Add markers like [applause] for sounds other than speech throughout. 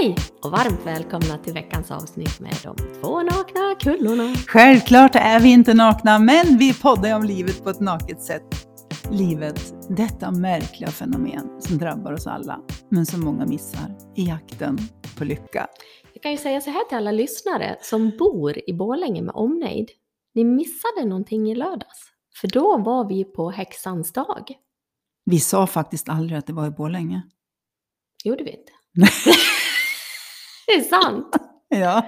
Hej och varmt välkomna till veckans avsnitt med de två nakna kullorna. Självklart är vi inte nakna, men vi poddar om livet på ett naket sätt. Livet, detta märkliga fenomen som drabbar oss alla, men som många missar i jakten på lycka. Jag kan ju säga så här till alla lyssnare som bor i Borlänge med omnejd. Ni missade någonting i lördags, för då var vi på häxans dag. Vi sa faktiskt aldrig att det var i Borlänge. Gjorde vi inte? [laughs] [laughs] det är sant. [laughs] Ja,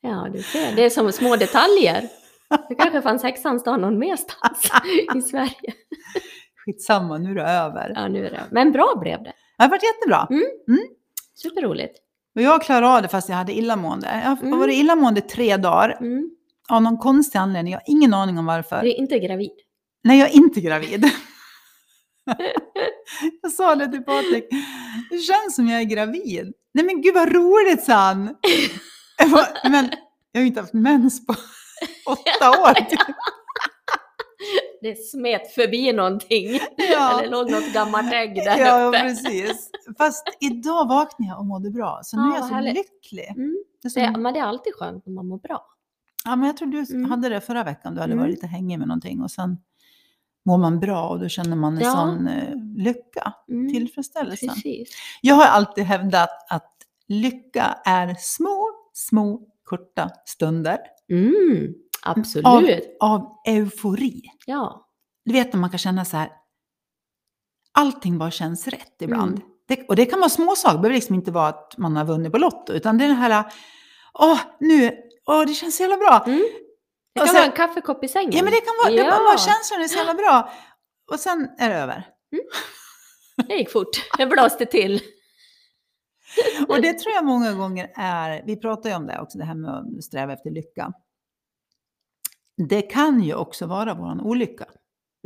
Ja, du ser. Det är som små detaljer. Det kanske fanns häxans dag någon merstans [laughs] i Sverige. skitsamma, nu är det över. Ja, nu är det. Men bra blev det. Det har varit jättebra. Superroligt. Och jag klarade av det fast jag hade illamående. Jag har Mm. varit illamående tre dagar. Mm. Av någon konstig anledning, jag har ingen aning om varför. Du är inte gravid. Nej, jag är inte gravid. [laughs] jag sa det till Patrik. Det känns som jag är gravid. Nej men gud vad roligt, sa han. [laughs] Jag bara, Men jag har ju inte haft mens på [laughs] åtta år. Det smet förbi någonting. Ja. Eller låg något gammalt ägg där Ja, uppe. precis. Fast idag vaknade jag och mådde bra. Så nu Ja, är jag så härligt. lycklig. Mm. Det är Det, som, men det är alltid skönt när man mår bra. ja, men jag tror du Mm. hade det förra veckan. Du hade Mm. varit lite hängig med någonting. Och sen mår man bra och då känner man en Ja. sån eh, lycka. Mm. Tillfredsställelse. Precis. Jag har alltid hävdat att lycka är små, små, korta stunder Mm. Absolut. av, av eufori. Ja. Du vet när man kan känna så här, allting bara känns rätt ibland. Mm. Det, och det kan vara småsaker, det behöver liksom inte vara att man har vunnit på Lotto, utan det är det här, åh, nu, åh, det känns så jävla bra. Mm. Det kan sen- vara en kaffekopp i sängen. Ja, men det kan vara, det Ja. kan vara känslan är så jävla bra. Och sen är det över. Det gick fort. Det blåste till. [laughs] Och det tror jag många gånger är, vi pratar ju om det också, det här med att sträva efter lycka. Det kan ju också vara våran olycka.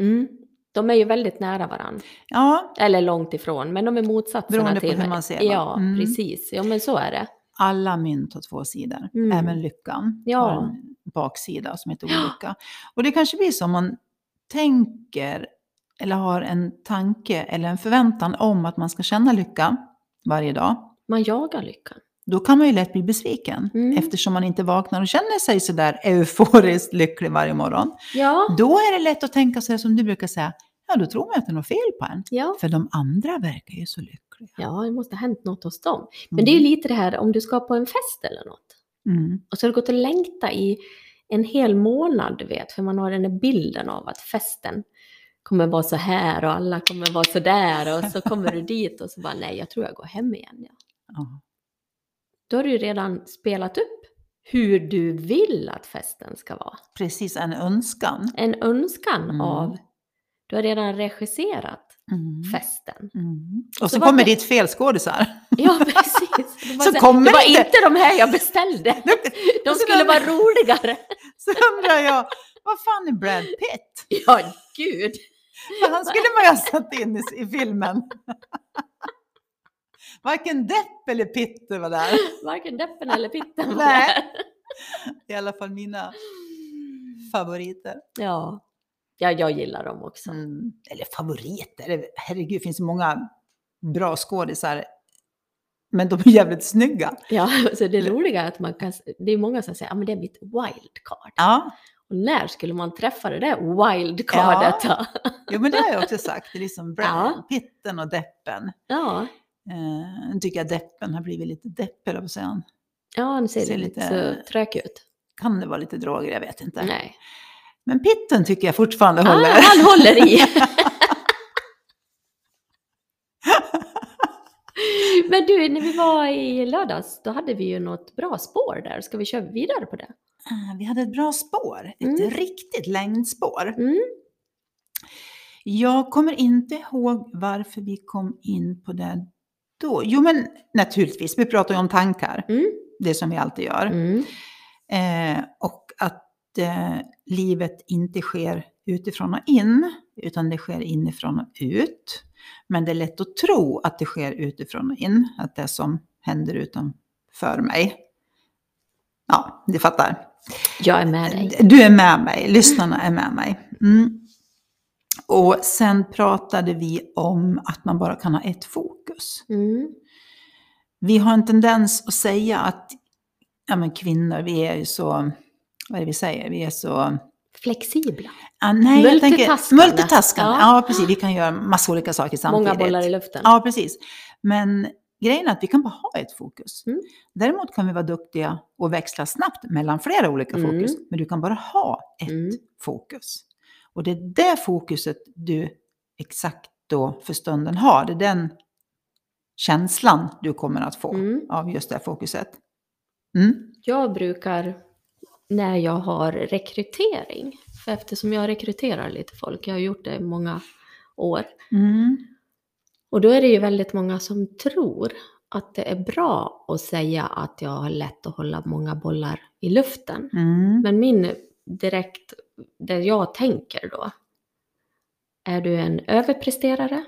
Mm. De är ju väldigt nära varandra. Ja, Eller långt ifrån, men de är motsatserna Beroende på till hur man ser det. Ja, Mm. precis. Ja, men så är det. alla mynt har två sidor. Mm. Även lyckan Ja. Baksida som heter olycka. Och det kanske blir så om man tänker eller har en tanke eller en förväntan om att man ska känna lycka varje dag. Man jagar lyckan. Då kan man ju lätt bli besviken Mm. eftersom man inte vaknar och känner sig sådär euforiskt lycklig varje morgon. Ja. Då är det lätt att tänka sig som du brukar säga, ja då tror man att det är något fel på en. Ja. För de andra verkar ju så lyckliga. ja, det måste ha hänt något hos dem. Men det är ju lite det här om du ska på en fest eller något. Mm. Och så har du gått och längta i en hel månad, du vet, för man har den här bilden av att festen kommer vara så här och alla kommer vara så där och så kommer du dit och så bara nej, jag tror jag går hem igen. Ja. Ja. Då har du ju redan spelat upp hur du vill att festen ska vara. Precis, en önskan. En önskan Mm. av, du har redan regisserat Mm. festen. Mm. Och Så så, kommer det- ditt fel skådisar. Ja, [laughs] precis. Det var, Så så kommer det var inte- inte de här jag beställde. De skulle vara roligare. Så undrar jag, vad fan är Brad Pitt? [laughs] Ja, gud. Han skulle man ju ha satt in i, i filmen. [laughs] Varken Depp eller Pitt var där. Varken deppen eller pitten var Nej. där. I alla fall mina favoriter. Ja. Ja, jag gillar dem också. Mm. Eller favoriter, herregud, det finns många bra skådisar. Men de är jävligt snygga. Ja, [laughs] så det roliga är att man kan, det är många som säger att ah, det är mitt wildcard. Ja, Och när skulle man träffa det där wildcardet då? jo, men det har jag också [laughs] sagt. Det är liksom Brad, Ja. Pitten och Deppen. Ja, Eh, nu tycker jag Deppen har blivit lite deppig, på säga. ja han ser, Ser lite lite- så trög ut. Kan det vara lite droger? Jag vet inte. Nej. Men Pitten tycker jag fortfarande Ah, håller. han håller i. [laughs] Men du, när vi var i lördags, då hade vi ju något bra spår där. Ska vi köra vidare på det? Ah, Vi hade ett bra spår, ett Mm. riktigt längdspår. Mm. Jag kommer inte ihåg varför vi kom in på det då. Jo, men naturligtvis, vi pratar ju om tankar, Mm. det som vi alltid gör. Mm. Eh, och att eh, livet inte sker utifrån och in, utan det sker inifrån och ut. Men det är lätt att tro att det sker utifrån och in, att det som händer utanför mig. Ja, du fattar. Jag är med dig. Du är med mig, lyssnarna är med mig. Mm. Och sen pratade vi om att man bara kan ha ett fokus. Mm. vi har en tendens att säga att ja, men kvinnor, vi är ju så, vad är det vi säger, vi är så... Flexibla. Ja, nej, Multitaskande. multitaskande. Ja. Ja. precis. Vi kan göra massa olika saker samtidigt. Många bollar i luften. Ja, precis. Men grejen är att vi kan bara ha ett fokus. Mm. Däremot kan vi vara duktiga och växla snabbt mellan flera olika Mm. fokus. Men du kan bara ha ett Mm. fokus. Och det är det fokuset du exakt då för stunden har. Det är den känslan du kommer att få Mm. av just det fokuset. Mm. Jag brukar, när jag har rekrytering, för eftersom jag rekryterar lite folk, jag har gjort det i många år, Mm. och då är det ju väldigt många som tror att det är bra att säga att jag har lätt att hålla många bollar i luften. Mm. Men min direkt, det jag tänker då, är du en överpresterare,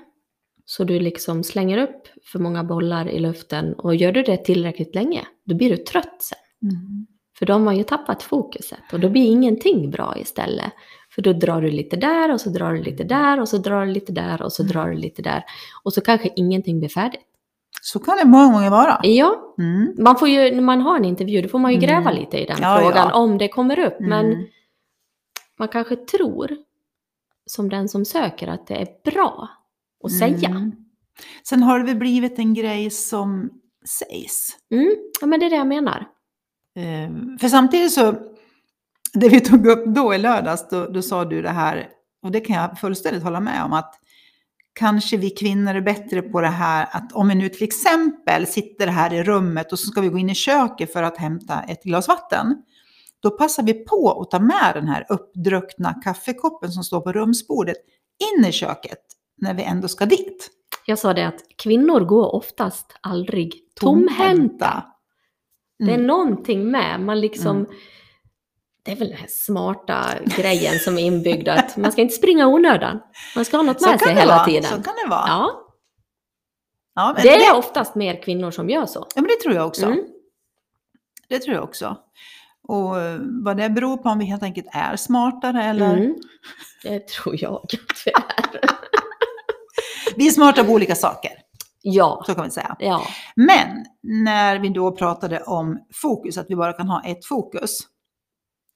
så du liksom slänger upp för många bollar i luften och gör du det tillräckligt länge, då blir du trött sen. Mm. För då har ju tappat fokuset och då blir ingenting bra istället. För då drar du lite där och så drar du lite där och så drar du lite där och så Mm. drar du lite där. Och så kanske ingenting blir färdigt. Så kan det många gånger vara. Ja, Mm. man får ju, när man har en intervju, då får man ju Mm. gräva lite i den Ja, frågan ja. om det kommer upp. Men Mm. man kanske tror, som den som söker, att det är bra att säga. Mm. Sen har det väl blivit en grej som sägs. Mm. Ja, men det är det jag menar. Eh, För samtidigt så, det vi tog upp då i lördags, då, då sa du det här, och det kan jag fullständigt hålla med om, att kanske vi kvinnor är bättre på det här att om vi nu till exempel sitter här i rummet och så ska vi gå in i köket för att hämta ett glas vatten. Då passar vi på att ta med den här uppdruckna kaffekoppen som står på rumsbordet in i köket när vi ändå ska dit. Jag sa det att kvinnor går oftast aldrig tomhänta. Det är Mm. någonting med, man liksom... Mm. Det är väl den här smarta grejen som är inbyggd att man ska inte springa onödan. Man ska ha något med sig det hela vara. tiden. Så kan det vara. Ja, Ja, men det är oftast mer kvinnor som gör så. Ja, men det tror jag också. Mm. Det tror jag också. Och eh, vad det beror på om vi helt enkelt är smartare eller... Mm. Det tror jag att det är. [laughs] Vi är smarta på olika saker, Ja, så kan vi säga. ja. Men när vi då pratade om fokus, att vi bara kan ha ett fokus.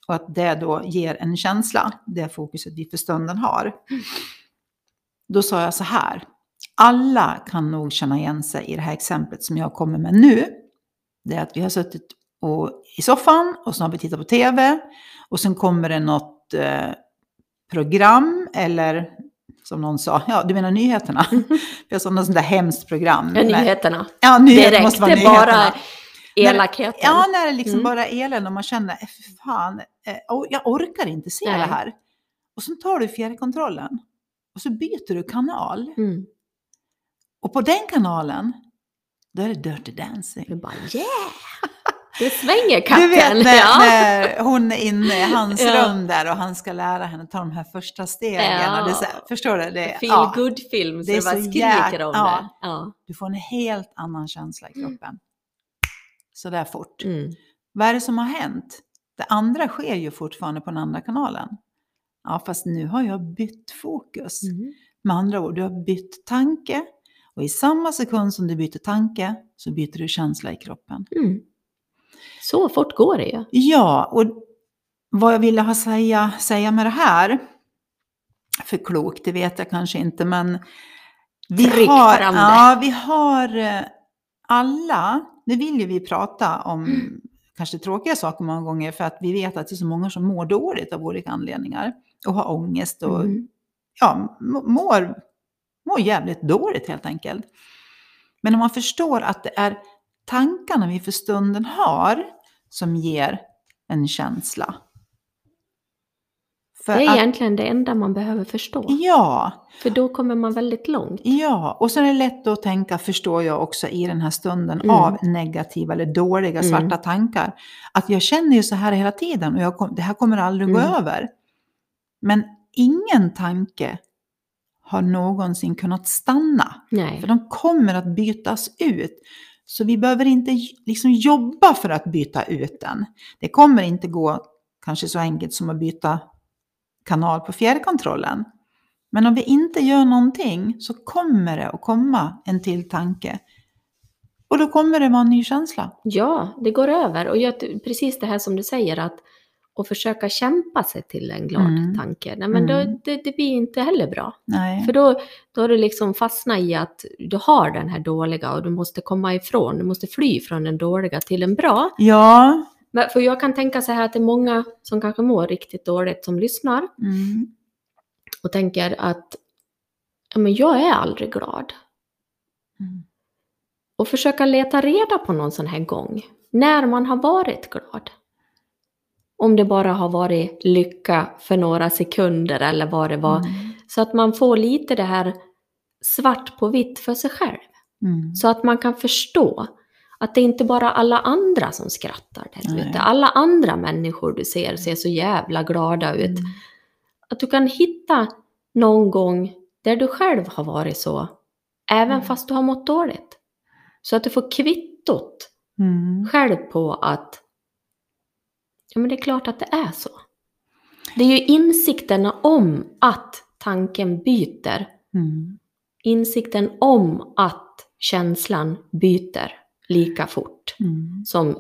Och att det då ger en känsla, det fokuset vi för stunden har. Då sa jag så här, alla kan nog känna igen sig i det här exemplet som jag kommer med nu. Det är att vi har suttit och, i soffan och så har vi tittat på tv. Och sen kommer det något eh, program eller som någon sa, ja du menar nyheterna. [laughs] Jag sa något sånt där hemskt program. Ja, nyheterna. Ja, Det nyheter måste vara nyheterna. bara elakheten. Ja, när det liksom Mm. bara elen och man känner, "Eh, fy fan, eh, oh, jag orkar inte se Nej. det här. Och så tar du fjärrkontrollen och så byter du kanal. Mm. Och på den kanalen, då är det Dirty Dancing. Du bara yeah! Det svänger katten. Du vet när, [laughs] ja. när hon är inne i hans Ja. rum där och han ska lära henne ta de här första stegen. Ja. Och det så förstår du? Det, Feel ja, good film, så Det det, är bara skriker om det. Ja. du får en helt annan känsla i kroppen. Så där fort. Mm. Vad är det som har hänt? Det andra sker ju fortfarande på den andra kanalen. Ja, fast nu har jag bytt fokus. Mm. Med andra ord, du har bytt tanke. Och i samma sekund som du byter tanke så byter du känsla i kroppen. Mm. Så fort går det ju. Ja, och vad jag ville ha säga, säga med det här, för klokt, det vet jag kanske inte, men vi har, ja, vi har eh, alla, nu vill ju vi prata om Mm. kanske tråkiga saker många gånger för att vi vet att det är så många som mår dåligt av olika anledningar och har ångest och Mm. ja, må- mår, mår jävligt dåligt helt enkelt. Men om man förstår att det är tankarna vi för stunden har som ger en känsla. För Det är att, egentligen det enda man behöver förstå. ja, För då kommer man väldigt långt. ja, och så är det lätt att tänka, förstår jag också i den här stunden, Mm. av negativa eller dåliga Mm. svarta tankar. Att jag känner ju så här hela tiden och jag det här kommer aldrig gå Mm. över. Men ingen tanke har någonsin kunnat stanna. Nej. För de kommer att bytas ut. Så vi behöver inte liksom jobba för att byta ut den. Det kommer inte gå kanske så enkelt som att byta kanal på fjärrkontrollen. Men om vi inte gör någonting så kommer det att komma en till tanke. Och då kommer det vara en ny känsla. Ja, det går över. Och jag, precis det här som du säger att och försöka kämpa sig till en glad Mm. tanke. Nej, men Mm. då, det, det blir inte heller bra. Nej. För då, då har du liksom fastnat i att du har den här dåliga och du måste komma ifrån, du måste fly från den dåliga till en bra. Ja. Men för jag kan tänka så här att det är många som kanske mår riktigt dåligt som lyssnar Mm. och tänker att ja, men jag är aldrig glad. Mm. Och försöka leta reda på någon sån här gång när man har varit glad. Om det bara har varit lycka för några sekunder eller vad det var. Mm. Så att man får lite det här svart på vitt för sig själv. Mm. Så att man kan förstå att det är inte bara alla andra som skrattar där Nej. ute. Alla andra människor du ser ser så jävla glada ut. Mm. Att du kan hitta någon gång där du själv har varit så, även Mm. fast du har mått dåligt. Så att du får kvittot Mm. själv på att ja, men det är klart att det är så. Det är ju insikten om att tanken byter, Mm. insikten om att känslan byter lika fort Mm. som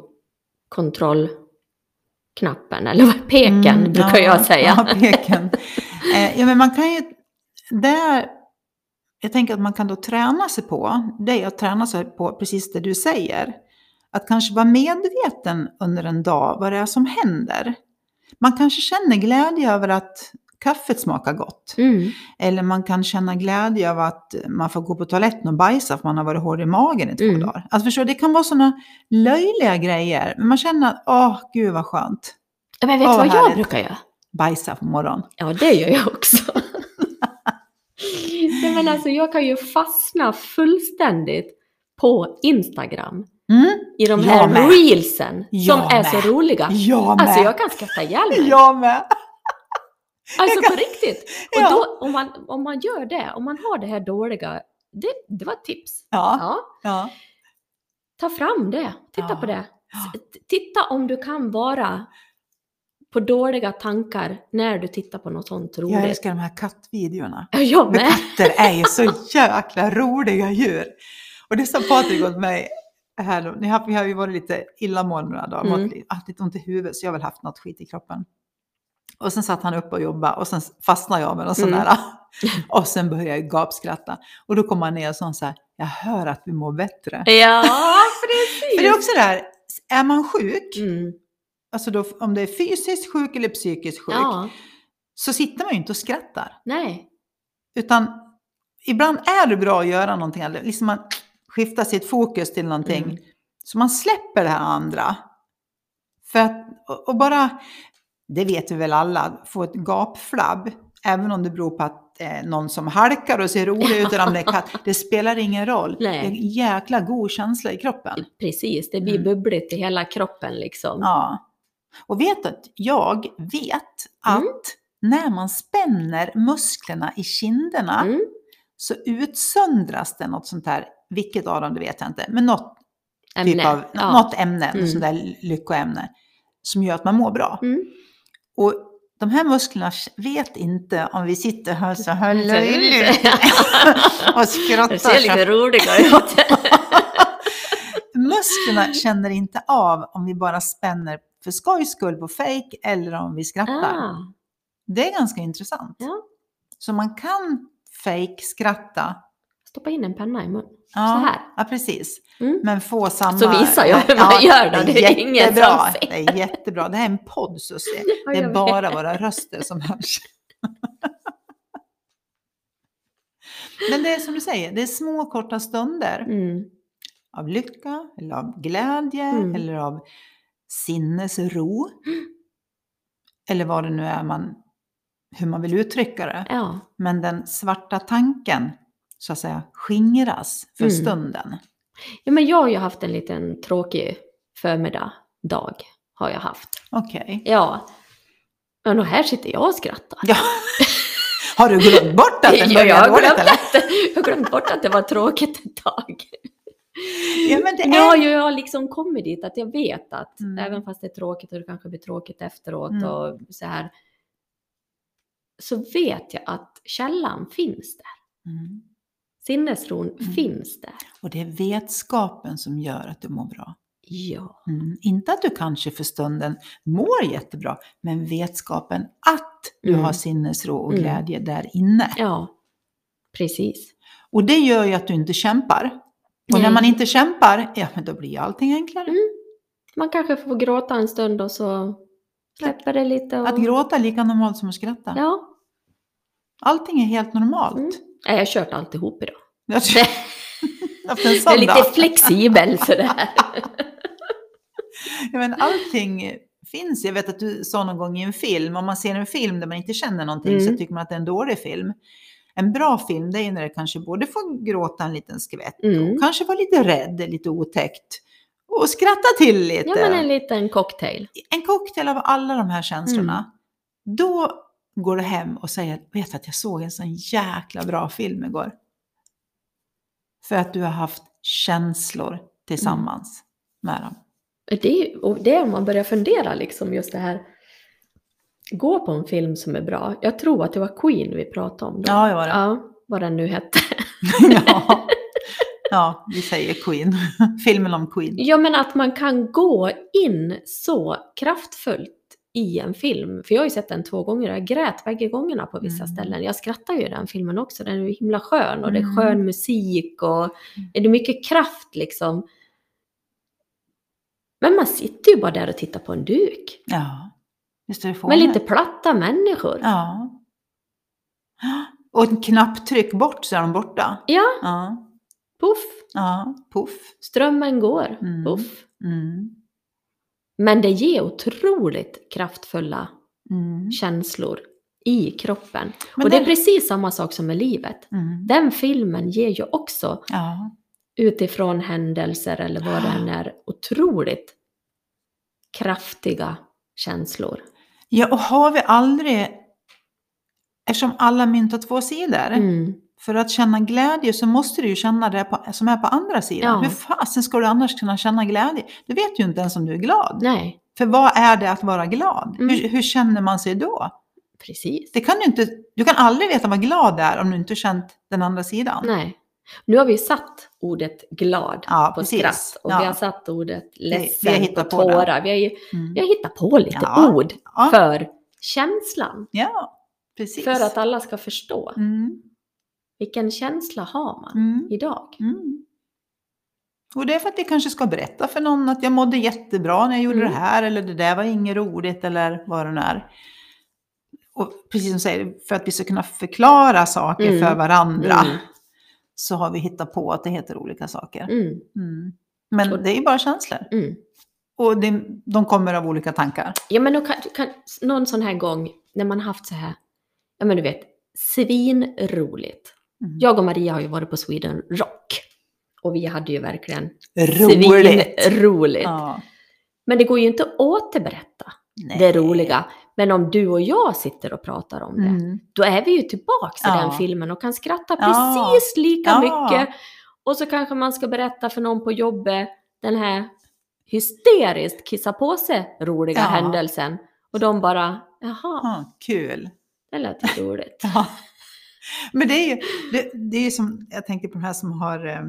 kontrollknappen, eller peken Mm, brukar ja, jag säga. Ja, peken. [laughs] Eh, ja, men man kan ju... Där, jag tänker att man kan då träna sig på, det är att träna sig på precis det du säger. Att kanske vara medveten under en dag vad det är som händer. Man kanske känner glädje över att kaffet smakar gott. Mm. Eller man kan känna glädje av att man får gå på toaletten och bajsa för man har varit hård i magen i två Mm. dagar. Alltså förstår, du, det kan vara sådana löjliga grejer. Men man känner att, åh gud vad skönt. Men vet du vad vad jag brukar göra? Bajsa på morgonen. Ja, det gör jag också. [laughs] Nej, men alltså, jag kan ju fastna fullständigt på Instagram Mm. i de Jag här med. reelsen Jag som är så roliga. Jag med. Alltså jag kan skratta ihjäl mig. Jag med. Alltså jag kan- på riktigt. [laughs] Och Ja. då, om, man, om man gör det, om man har det här dåliga, det, det var ett tips. Ja. Ja, ja. ta fram det, titta på det. Titta om du kan vara på dåliga tankar när du tittar på något sånt Jag roligt. älskar de här kattvideorna. Ja, [laughs] jag med. katter är ju så jäkla roliga djur. Och det sa Patrik åt mig här. Ni har, vi har ju varit lite illamående några dagar, Mm. haft lite ont i huvudet så jag har väl haft något skit i kroppen. Och sen satt han upp och jobbade och sen fastnade jag med någon sån Mm. där. [laughs] Och sen började jag gapskratta. Och då kom han ner och sa så här, jag hör att vi mår bättre. Ja, [laughs] precis. För det är också det här, är man sjuk, Mm. alltså då, om det är fysiskt sjuk eller psykiskt sjuk, Ja, så sitter man ju inte och skrattar. nej. Utan ibland är det bra att göra någonting, liksom man skiftar sitt fokus till någonting. Mm. Så man släpper det här andra. För att, och, bara, det vet vi väl alla, få ett gapflabb, även om det beror på att eh, någon som halkar och ser rolig ut, eller om det är katt, [laughs] det spelar ingen roll. Nej. Det är en jäkla god känsla i kroppen. Precis, det blir Mm. bubbligt i hela kroppen liksom. Ja. Och vet att jag vet att Mm. när man spänner musklerna i kinderna Mm. så utsöndras det något sånt här, vilket av dem det vet jag inte, men något, typ Ämne. av, ja. något ämne, Mm. sånt där lyckoämne, som gör att man mår bra. Mm. Och de här musklerna vet inte om vi sitter här så här Så- löjligt [laughs] och skrattar. [laughs] Det ser lite roligare ut. [laughs] Musklerna känner inte av om vi bara spänner för skojs skull på fake eller om vi skrattar. ah, Det är ganska intressant. ja. Så man kan fake skratta. Stoppa in en penna i mun. Ja, Så här. Ja, precis. Mm. Men få samma... Så visar jag hur man gör då, det är ingen som jättebra. ser. Det är jättebra. Det här är en podd, Susie. [laughs] Ja, Det är vet. bara våra röster som hörs. [laughs] Men det är som du säger, det är små korta stunder Mm. av lycka, eller av glädje, Mm. eller av sinnesro. [gasps] Eller vad det nu är man, hur man vill uttrycka det. Ja. Men den svarta tanken, så att säga, skingras för Mm. stunden. ja, men jag har ju haft en liten tråkig förmiddag, dag, har jag haft. Okej. Ja. Men och här sitter jag och skrattar. Ja. [laughs] Har du glömt bort att den Ja, jag, har dåligt glömt eller? att, jag har glömt bort att det var tråkigt ett tag. Ja, men det Nu har är... ju jag liksom kommit dit att jag vet att Mm. även fast det är tråkigt och det kanske blir tråkigt efteråt Mm. och så här. Så vet jag att källan finns där. Mm. Sinnesron Mm. finns där. Och det är vetskapen som gör att du mår bra. Ja. Mm. Inte att du kanske för stunden mår jättebra, men vetskapen att du Mm. har sinnesro och Mm. glädje där inne. Ja, precis. Och det gör ju att du inte kämpar. Och när man inte kämpar, ja men då blir allting enklare. Mm. Man kanske får gråta en stund och så släpper det lite. Och... Att gråta är lika normalt som att skratta. Ja. Allting är helt normalt. Nej, Jag har kört alltihop idag. Jag en Jag är lite flexibel sådär. [laughs] Ja, men allting finns. Jag vet att du sa någon gång i en film, om man ser en film där man inte känner någonting Mm. så tycker man att det är en dålig film. En bra film det är när det kanske både får gråta en liten skvätt Mm. och kanske vara lite rädd, lite otäckt. Och skratta till lite. Ja, men en liten cocktail. en cocktail av alla de här känslorna. Mm. Då går du hem och säger, vet att jag såg en sån jäkla bra film igår. För att du har haft känslor tillsammans med dem. Det är, och det är om man börjar fundera liksom just det här. Gå på en film som är bra. Jag tror att det var Queen vi pratade om då. Ja, det var det. Ja, vad den nu hette. [laughs] ja. ja, vi säger Queen. [laughs] Filmen om Queen. Ja, men att man kan gå in så kraftfullt i en film. För jag har ju sett den två gånger och jag grät bägge gångerna på vissa Mm. ställen. Jag skrattar ju i den filmen också. Den är ju himla skön och det är Mm. skön musik och det är mycket kraft liksom. Men man sitter ju bara där och tittar på en duk. Ja, Med lite platta människor. Ja. Och ett knapptryck bort så är de borta. Ja, Ja, puff. ja, puff. Strömmen går. Mm. Puff. Mm. Men det ger otroligt kraftfulla Mm. känslor i kroppen. Men och det är den- precis samma sak som med livet. Mm. Den filmen ger ju också Ja. utifrån händelser eller vad det än är otroligt kraftiga känslor. ja, och har vi aldrig, eftersom alla mynt har två sidor, Mm. För att känna glädje så måste du ju känna det på, som är på andra sidan. Ja. Hur fasen ska du annars kunna känna glädje? Du vet ju inte ens om du är glad. Nej, För vad är det att vara glad? Mm. Hur, hur känner man sig då? precis. Det kan du, inte, du kan aldrig veta vad glad är om du inte känt den andra sidan. Nej. Nu har vi satt ordet glad Ja, på precis. skratt och Ja. vi har satt ordet vi ledsen hittat på på tårar. Vi har, ju, Mm. vi har hittat på lite Ja. ord för känslan. Ja, precis. För att alla ska förstå. Mm. Vilken känsla har man Mm. idag? Mm. Och det är för att vi kanske ska berätta för någon att jag mådde jättebra när jag gjorde Mm. det här eller det där var inget roligt eller vad det nu är. Och precis som du säger, för att vi ska kunna förklara saker Mm. för varandra Mm. så har vi hittat på att det heter olika saker. Mm. Mm. Men det är bara känslor. Mm. Och det, de kommer av olika tankar. Ja men kan, kan, någon sån här gång när man haft så här, ja men du vet, svinroligt. Mm. Jag och Maria har ju varit på Sweden Rock. Och vi hade ju verkligen Roligt! svinroligt. Ja. Men det går ju inte att återberätta Nej. det roliga. Men om du och jag sitter och pratar om det, Mm. då är vi ju tillbaks i Ja. den filmen och kan skratta Ja. precis lika mycket. Och så kanske man ska berätta för någon på jobbet den här hysteriskt kissa på sig roliga händelsen. Och de bara, jaha, Ja, kul. det lät roligt. [laughs] Men det är ju det, det är som, jag tänker på de här som har eh,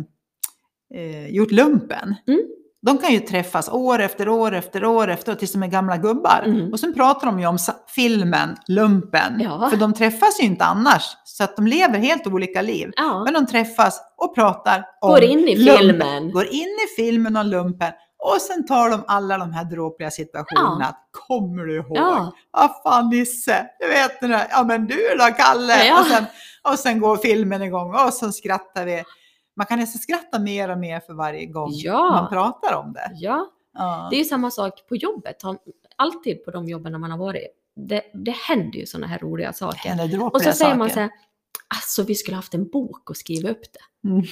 eh, gjort lumpen. Mm. De kan ju träffas år efter år efter år efter tills de är gamla gubbar. Mm. Och sen pratar de ju om filmen Lumpen. Ja. För de träffas ju inte annars. Så att de lever helt olika liv. Ja, Men de träffas och pratar om Går in i lumpen. filmen. Går in i filmen om lumpen. Och sen tar de alla de här dråpliga situationerna. Ja. Kommer du ihåg? ja, Ja, fan Nisse, du vet den där, ja men du då Kalle? Ja. Och, sen, och sen går filmen igång och så skrattar vi. Man kan nästan skratta mer och mer för varje gång Ja. man pratar om det. ja. Ja. Det är ju samma sak på jobbet. Alltid på de jobben man har varit. Det, det händer ju sådana här roliga saker. Och så säger man saker. så här, alltså vi skulle haft en bok och skriva upp det. Mm.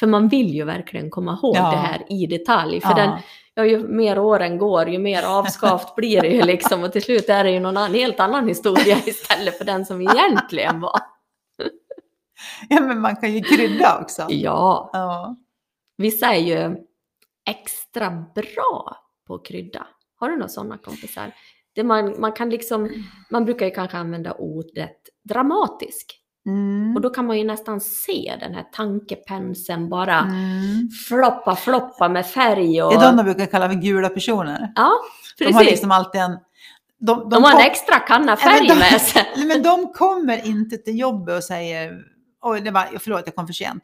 För man vill ju verkligen komma ihåg Ja. det här i detalj. För Ja. den, ja, ju mer åren går, ju mer avskavt blir det ju liksom. Och till slut är det ju någon helt annan historia [laughs] istället för den som egentligen var. [laughs] ja, men man kan ju krydda också. Ja, Ja. vissa är ju extra bra på att krydda. Har du några sådana kompisar? Det man, man kan liksom, man brukar ju kanske använda ordet dramatisk. Mm. Och då kan man ju nästan se den här tankepenseln bara Mm. floppa, floppa med färg och... Det är de de brukar kalla för gula personer. Ja, De precis. har liksom alltid en... De, De har kom- en extra kanna färg men de- med sig. [laughs] Men de kommer inte till jobbet och säger oj, det var, förlåt, jag kom för sent.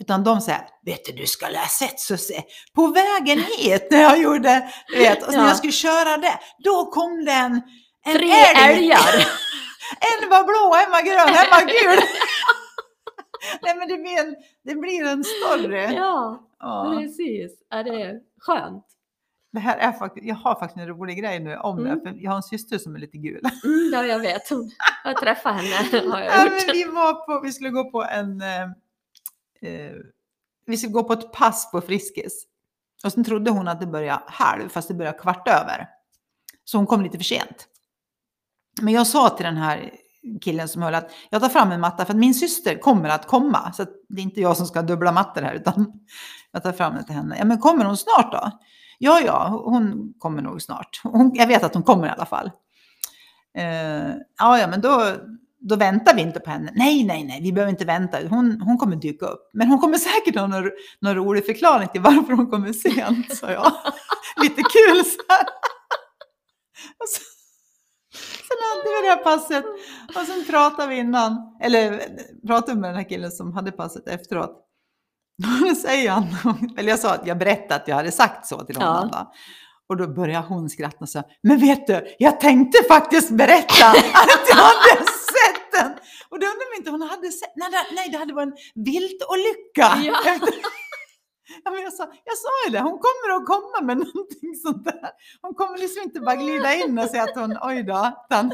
Utan de säger, vet du, du skulle ha sett så se. På vägen hit när jag gjorde, vet, och när Ja. jag skulle köra det, då kom det en, en Tre älg. älgar. [laughs] En var blå, en var grön, en var gul. [laughs] Nej men det blir en, det blir en story. Ja, Ja. precis. Ja, det är skönt. Det här är faktiskt, jag har faktiskt en rolig grej nu om Mm. det, för jag har en syster som är lite gul. Mm, ja, jag vet. Jag har träffat henne. [laughs] Har jag Ja, men vi, var på, vi skulle gå på en... Eh, eh, vi skulle gå på ett pass på Friskis. Och sen trodde hon att det började halv, fast det började kvart över. Så hon kom lite för sent. Men jag sa till den här killen som höll att jag tar fram en matta för att min syster kommer att komma. Så att det är inte jag som ska dubbla mattor här utan [laughs] jag tar fram det till henne. Ja men kommer hon snart då? Ja, ja, hon kommer nog snart. [laughs] Hon, jag vet att hon kommer i alla fall. Uh, ja, ja, men då, då väntar vi inte på henne. Nej, nej, nej, vi behöver inte vänta. Hon, hon kommer dyka upp. Men hon kommer säkert ha någon, någon rolig förklaring till varför hon kommer sent, sa jag. [laughs] Lite kul så här. Alltså, Sen hade vi det här passet och sen pratade vi innan, eller pratade med den här killen som hade passet efteråt. Och [laughs] då säger han, eller jag sa att jag berättade att jag hade sagt så till honom. Ja. Och då började hon skratta och sa, men vet du, jag tänkte faktiskt berätta [laughs] att jag hade sett den. Och då undrar man inte om hon hade sett, nej, nej, nej det hade varit en viltolycka. Ja. Ja, men jag, sa, jag sa ju det, hon kommer att komma med [laughs] någonting sånt där. Hon kommer liksom inte bara glida in och säga att hon, oj då. Utan...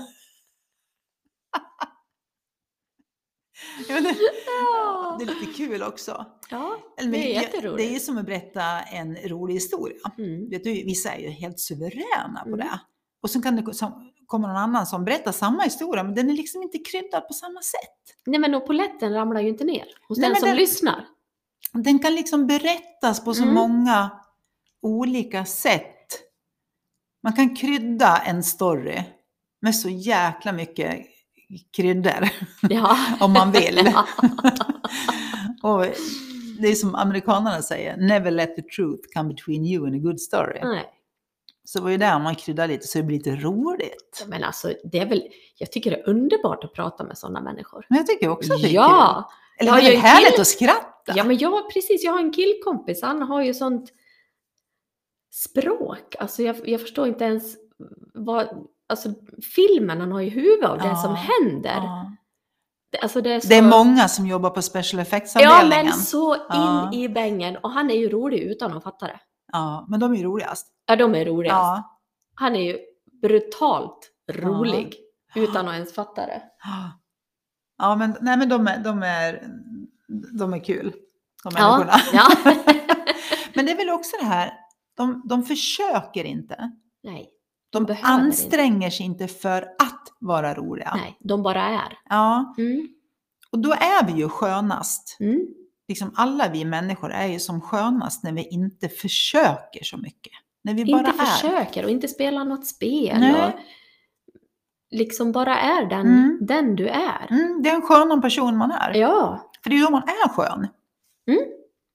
Ja, men det, Ja, det är lite kul också. ja det är jätteroligt. Det är ju som att berätta en rolig historia. Mm. Vet du, vissa är ju helt suveräna på Mm. det. Och sen kan det som, någon annan som berättar samma historia, men den är liksom inte kryddad på samma sätt. Nej, men och polletten ramlar ju inte ner hos Nej, den som den- lyssnar. Den kan liksom berättas på så Mm. många olika sätt. Man kan krydda en story med så jäkla mycket kryddor Ja. [laughs] om man vill. [laughs] Ja. [laughs] Och det är som amerikanerna säger, never let the truth come between you and a good story. Nej. Så det var ju där man kryddar lite så det blir lite roligt. Men alltså, det är väl, jag tycker det är underbart att prata med sådana människor. Men jag tycker också att det är kul. Ja, Eller Ja, det är härligt kill- att skratta. Ja, men jag precis, jag har en killkompis, han har ju sånt språk. Alltså jag, jag förstår inte ens vad, alltså filmen han har i huvudet av det Ja, som händer. Ja. Det- Alltså det är, så, Det är många som jobbar på special Ja, effects-avdelningen. men så in Ja. i bängen. Och han är ju rolig utan att fatta det. Ja, men de är ju roligast. Ja, de är roligast. Ja. Han är ju brutalt rolig utan att ens fatta det. Ja, men, nej, men de, är, de, är, de är kul. De Ja, människorna. ja. [laughs] men det är väl också det här, de, de försöker inte. Nej, De behöver anstränger sig inte för att vara roliga. nej, de bara är. Ja, Mm, och då är vi ju skönast. mm. Liksom alla vi människor är ju som skönast när vi inte försöker så mycket. När vi Inte bara är. försöker och inte spelar något spel. Nej. Och liksom bara är den, Mm. den du är. Mm, det är en skön person man är. Ja. För det är ju då man är skön.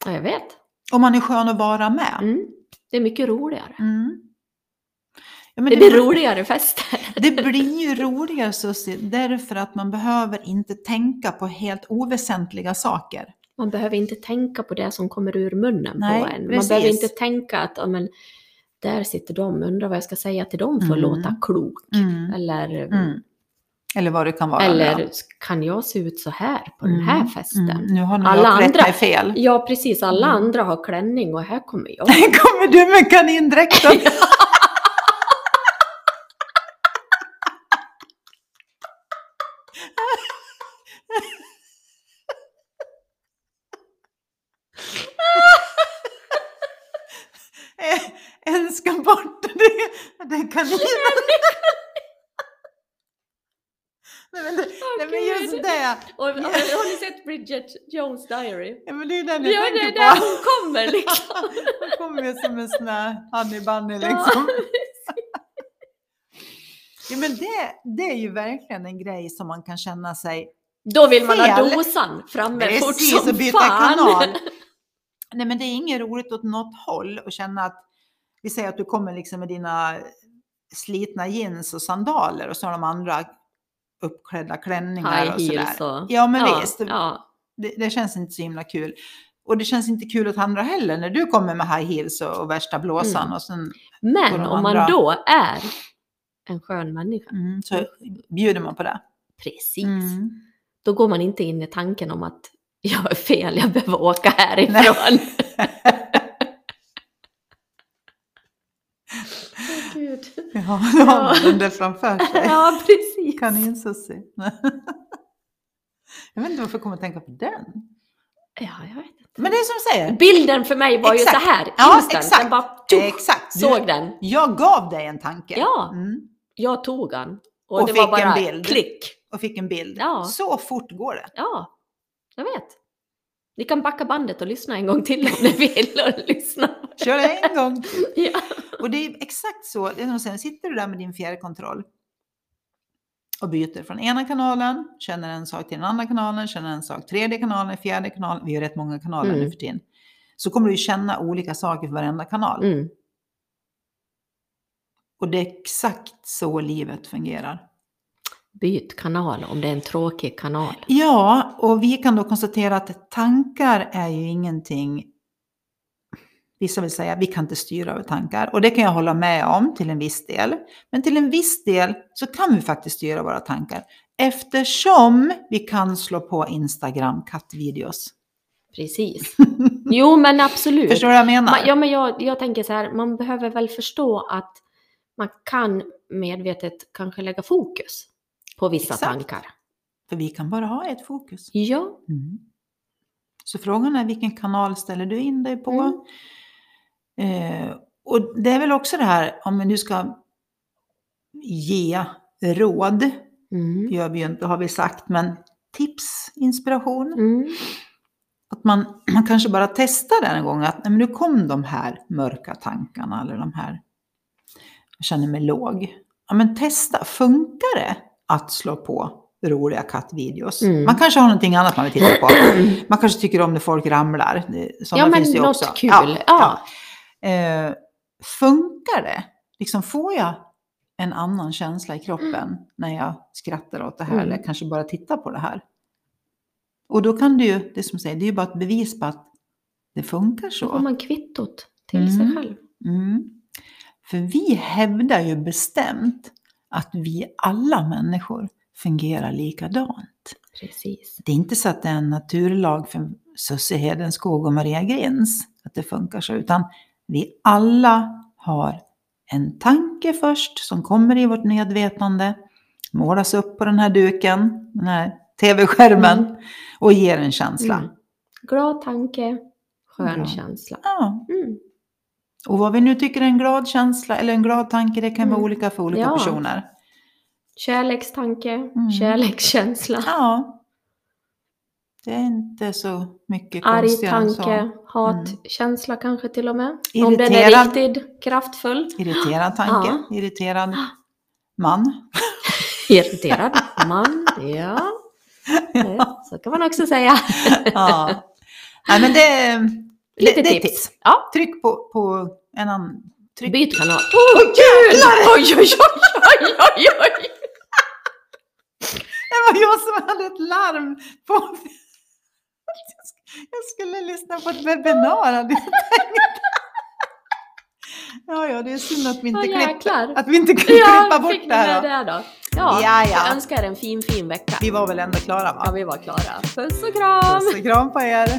ja, jag vet. Och man är skön att vara med. Mm. Det är mycket roligare. Mm. Ja, men Det blir roligare fester. Det blir ju roligare Susie, därför att man behöver inte tänka på helt oväsentliga saker. Man behöver inte tänka på det som kommer ur munnen Nej, på en. Man precis. behöver inte tänka att ja, men, där sitter de, undrar vad jag ska säga till dem för att Mm. låta klok. Mm. Eller, Mm. Eller vad det kan vara. eller ja. kan jag se ut så här på den Mm. här festen? Mm. Nu har nog Alla jag andra- mig fel. Ja, precis. Alla Mm. andra har klänning och här kommer jag. [laughs] Kommer du med kanindräkten? En ska bort, det, det är kaninen. Nej men, det, nej men just det, Och, har, har ni sett Bridget Jones Diary? ja, men det är den jag Ja, det tänker där på. hon kommer [laughs] liksom. Hon kommer ju som en sån här honey bunny liksom. Ja, men det, det är ju verkligen en grej som man kan känna sig Då vill man ha Fel. dosan framme fort Precis, som och byta fan. kanal. [laughs] Nej, men det är inget roligt åt något håll att känna att, vi säger att du kommer liksom med dina slitna jeans och sandaler och så har de andra uppklädda klänningar High och sådär. och... Ja, men visst. Ja. Det, det känns inte så himla kul. Och det känns inte kul åt andra heller när du kommer med high heels och, och värsta blåsan Mm. och sen Men om man då är en skön människa, mm, så bjuder man på det. precis, Mm. då går man inte in i tanken om att jag är fel, jag behöver åka [laughs] härifrån. [laughs] Gud. Ja, då har man den där framför sig. [laughs] Ja, precis. Kaninsussi. [laughs] Jag vet inte varför jag kommer att tänka på den. Ja, jag vet inte. Men det är som du säger. Bilden för mig var Exakt. ju så här, Ja, instant. exakt. Den bara tjoff, Exakt. Du, såg den. Jag gav dig en tanke. Ja. Mm. Jag tog den. Och, Och det fick var bara en bild. klick. Och fick en bild. Ja. Så fort går det. Ja, jag vet. Ni kan backa bandet och lyssna en gång till om ni vill. Och lyssna. Kör en gång. [laughs] Ja. Och det är exakt så. Sen sitter du där med din fjärrkontroll och byter från ena kanalen, känner en sak till den andra kanalen, känner en sak tredje kanalen, fjärde kanalen. Vi har rätt många kanaler Mm. nu för tiden. Så kommer du känna olika saker för varenda kanal. Mm. Och det är exakt så livet fungerar. Byt kanal om det är en tråkig kanal. Ja, och vi kan då konstatera att tankar är ju ingenting Vissa vill säga vi kan inte styra över tankar och det kan jag hålla med om till en viss del. Men till en viss del så kan vi faktiskt styra våra tankar eftersom vi kan slå på Instagram kattvideos. Precis. [laughs] Jo, men absolut. Förstår du vad jag menar? Man, ja, men jag, jag tänker så här, man behöver väl förstå att man kan medvetet kanske lägga fokus på vissa Exakt. tankar. För vi kan bara ha ett fokus. Ja, Mm. Så frågan är vilken kanal ställer du in dig på? Mm. Eh, och det är väl också det här, om vi nu ska ge råd, mm. gör vi ju inte har vi sagt, men tips, inspiration. Mm. Att man, man kanske bara testar den en gång, att nej, men nu kom de här mörka tankarna eller de här, jag känner mig låg. Ja men testa, funkar det att slå på roliga kattvideos? Mm. Man kanske har någonting annat man vill titta på. [clears throat] Man kanske tycker om när folk ramlar. Sådana Ja, men finns det något också. kul. Ja, Ja. ja. Eh, funkar det? Liksom får jag en annan känsla i kroppen när jag skrattar åt det här Mm. eller kanske bara tittar på det här? Och då kan du ju, det som säger, det är ju bara ett bevis på att det funkar Då får så. man kvittot till sig Mm. själv. Mm. För vi hävdar ju bestämt att vi alla människor fungerar likadant. Precis. Det är inte så att det är en naturlag för Susie Hedenskog och Maria Grins att det funkar så, utan vi alla har en tanke först som kommer i vårt medvetande, målas upp på den här duken, den här tv-skärmen Mm. och ger en känsla. Mm. Glad tanke, skön Bra. känsla. Ja. Mm. Och vad vi nu tycker är en glad känsla eller en glad tanke, det kan vara Mm. olika för olika Ja. personer. Kärlekstanke, Mm. kärlekskänsla. Ja. Det är inte så mycket Arg konstigare så. tanke, hatkänsla kanske till och med. Om den Irriterad. är riktigt kraftfull. Irriterad tanke, Ja. irriterad man. [laughs] Irriterad man, ja. [laughs] Det- Så kan man också säga. Ja. Nej, men det, Lite det tips. tips. Ja. Tryck på, på en annan... Tryck. Byt kanal. Åh gud! Oj, oj, oj, oj, oj, oj. Det var jag som hade ett larm på... Jag skulle lyssna på ett webbinar. hade jag tänkt. Ja, ja, det är synd att vi inte, klipper, jäklar. att vi inte kunde klippa bort det här. Då. det då? Ja, Ja, ja. jag önskar er en fin, fin vecka. Vi var väl ändå klara va? Ja, vi var klara. Puss och kram! Puss och kram på er.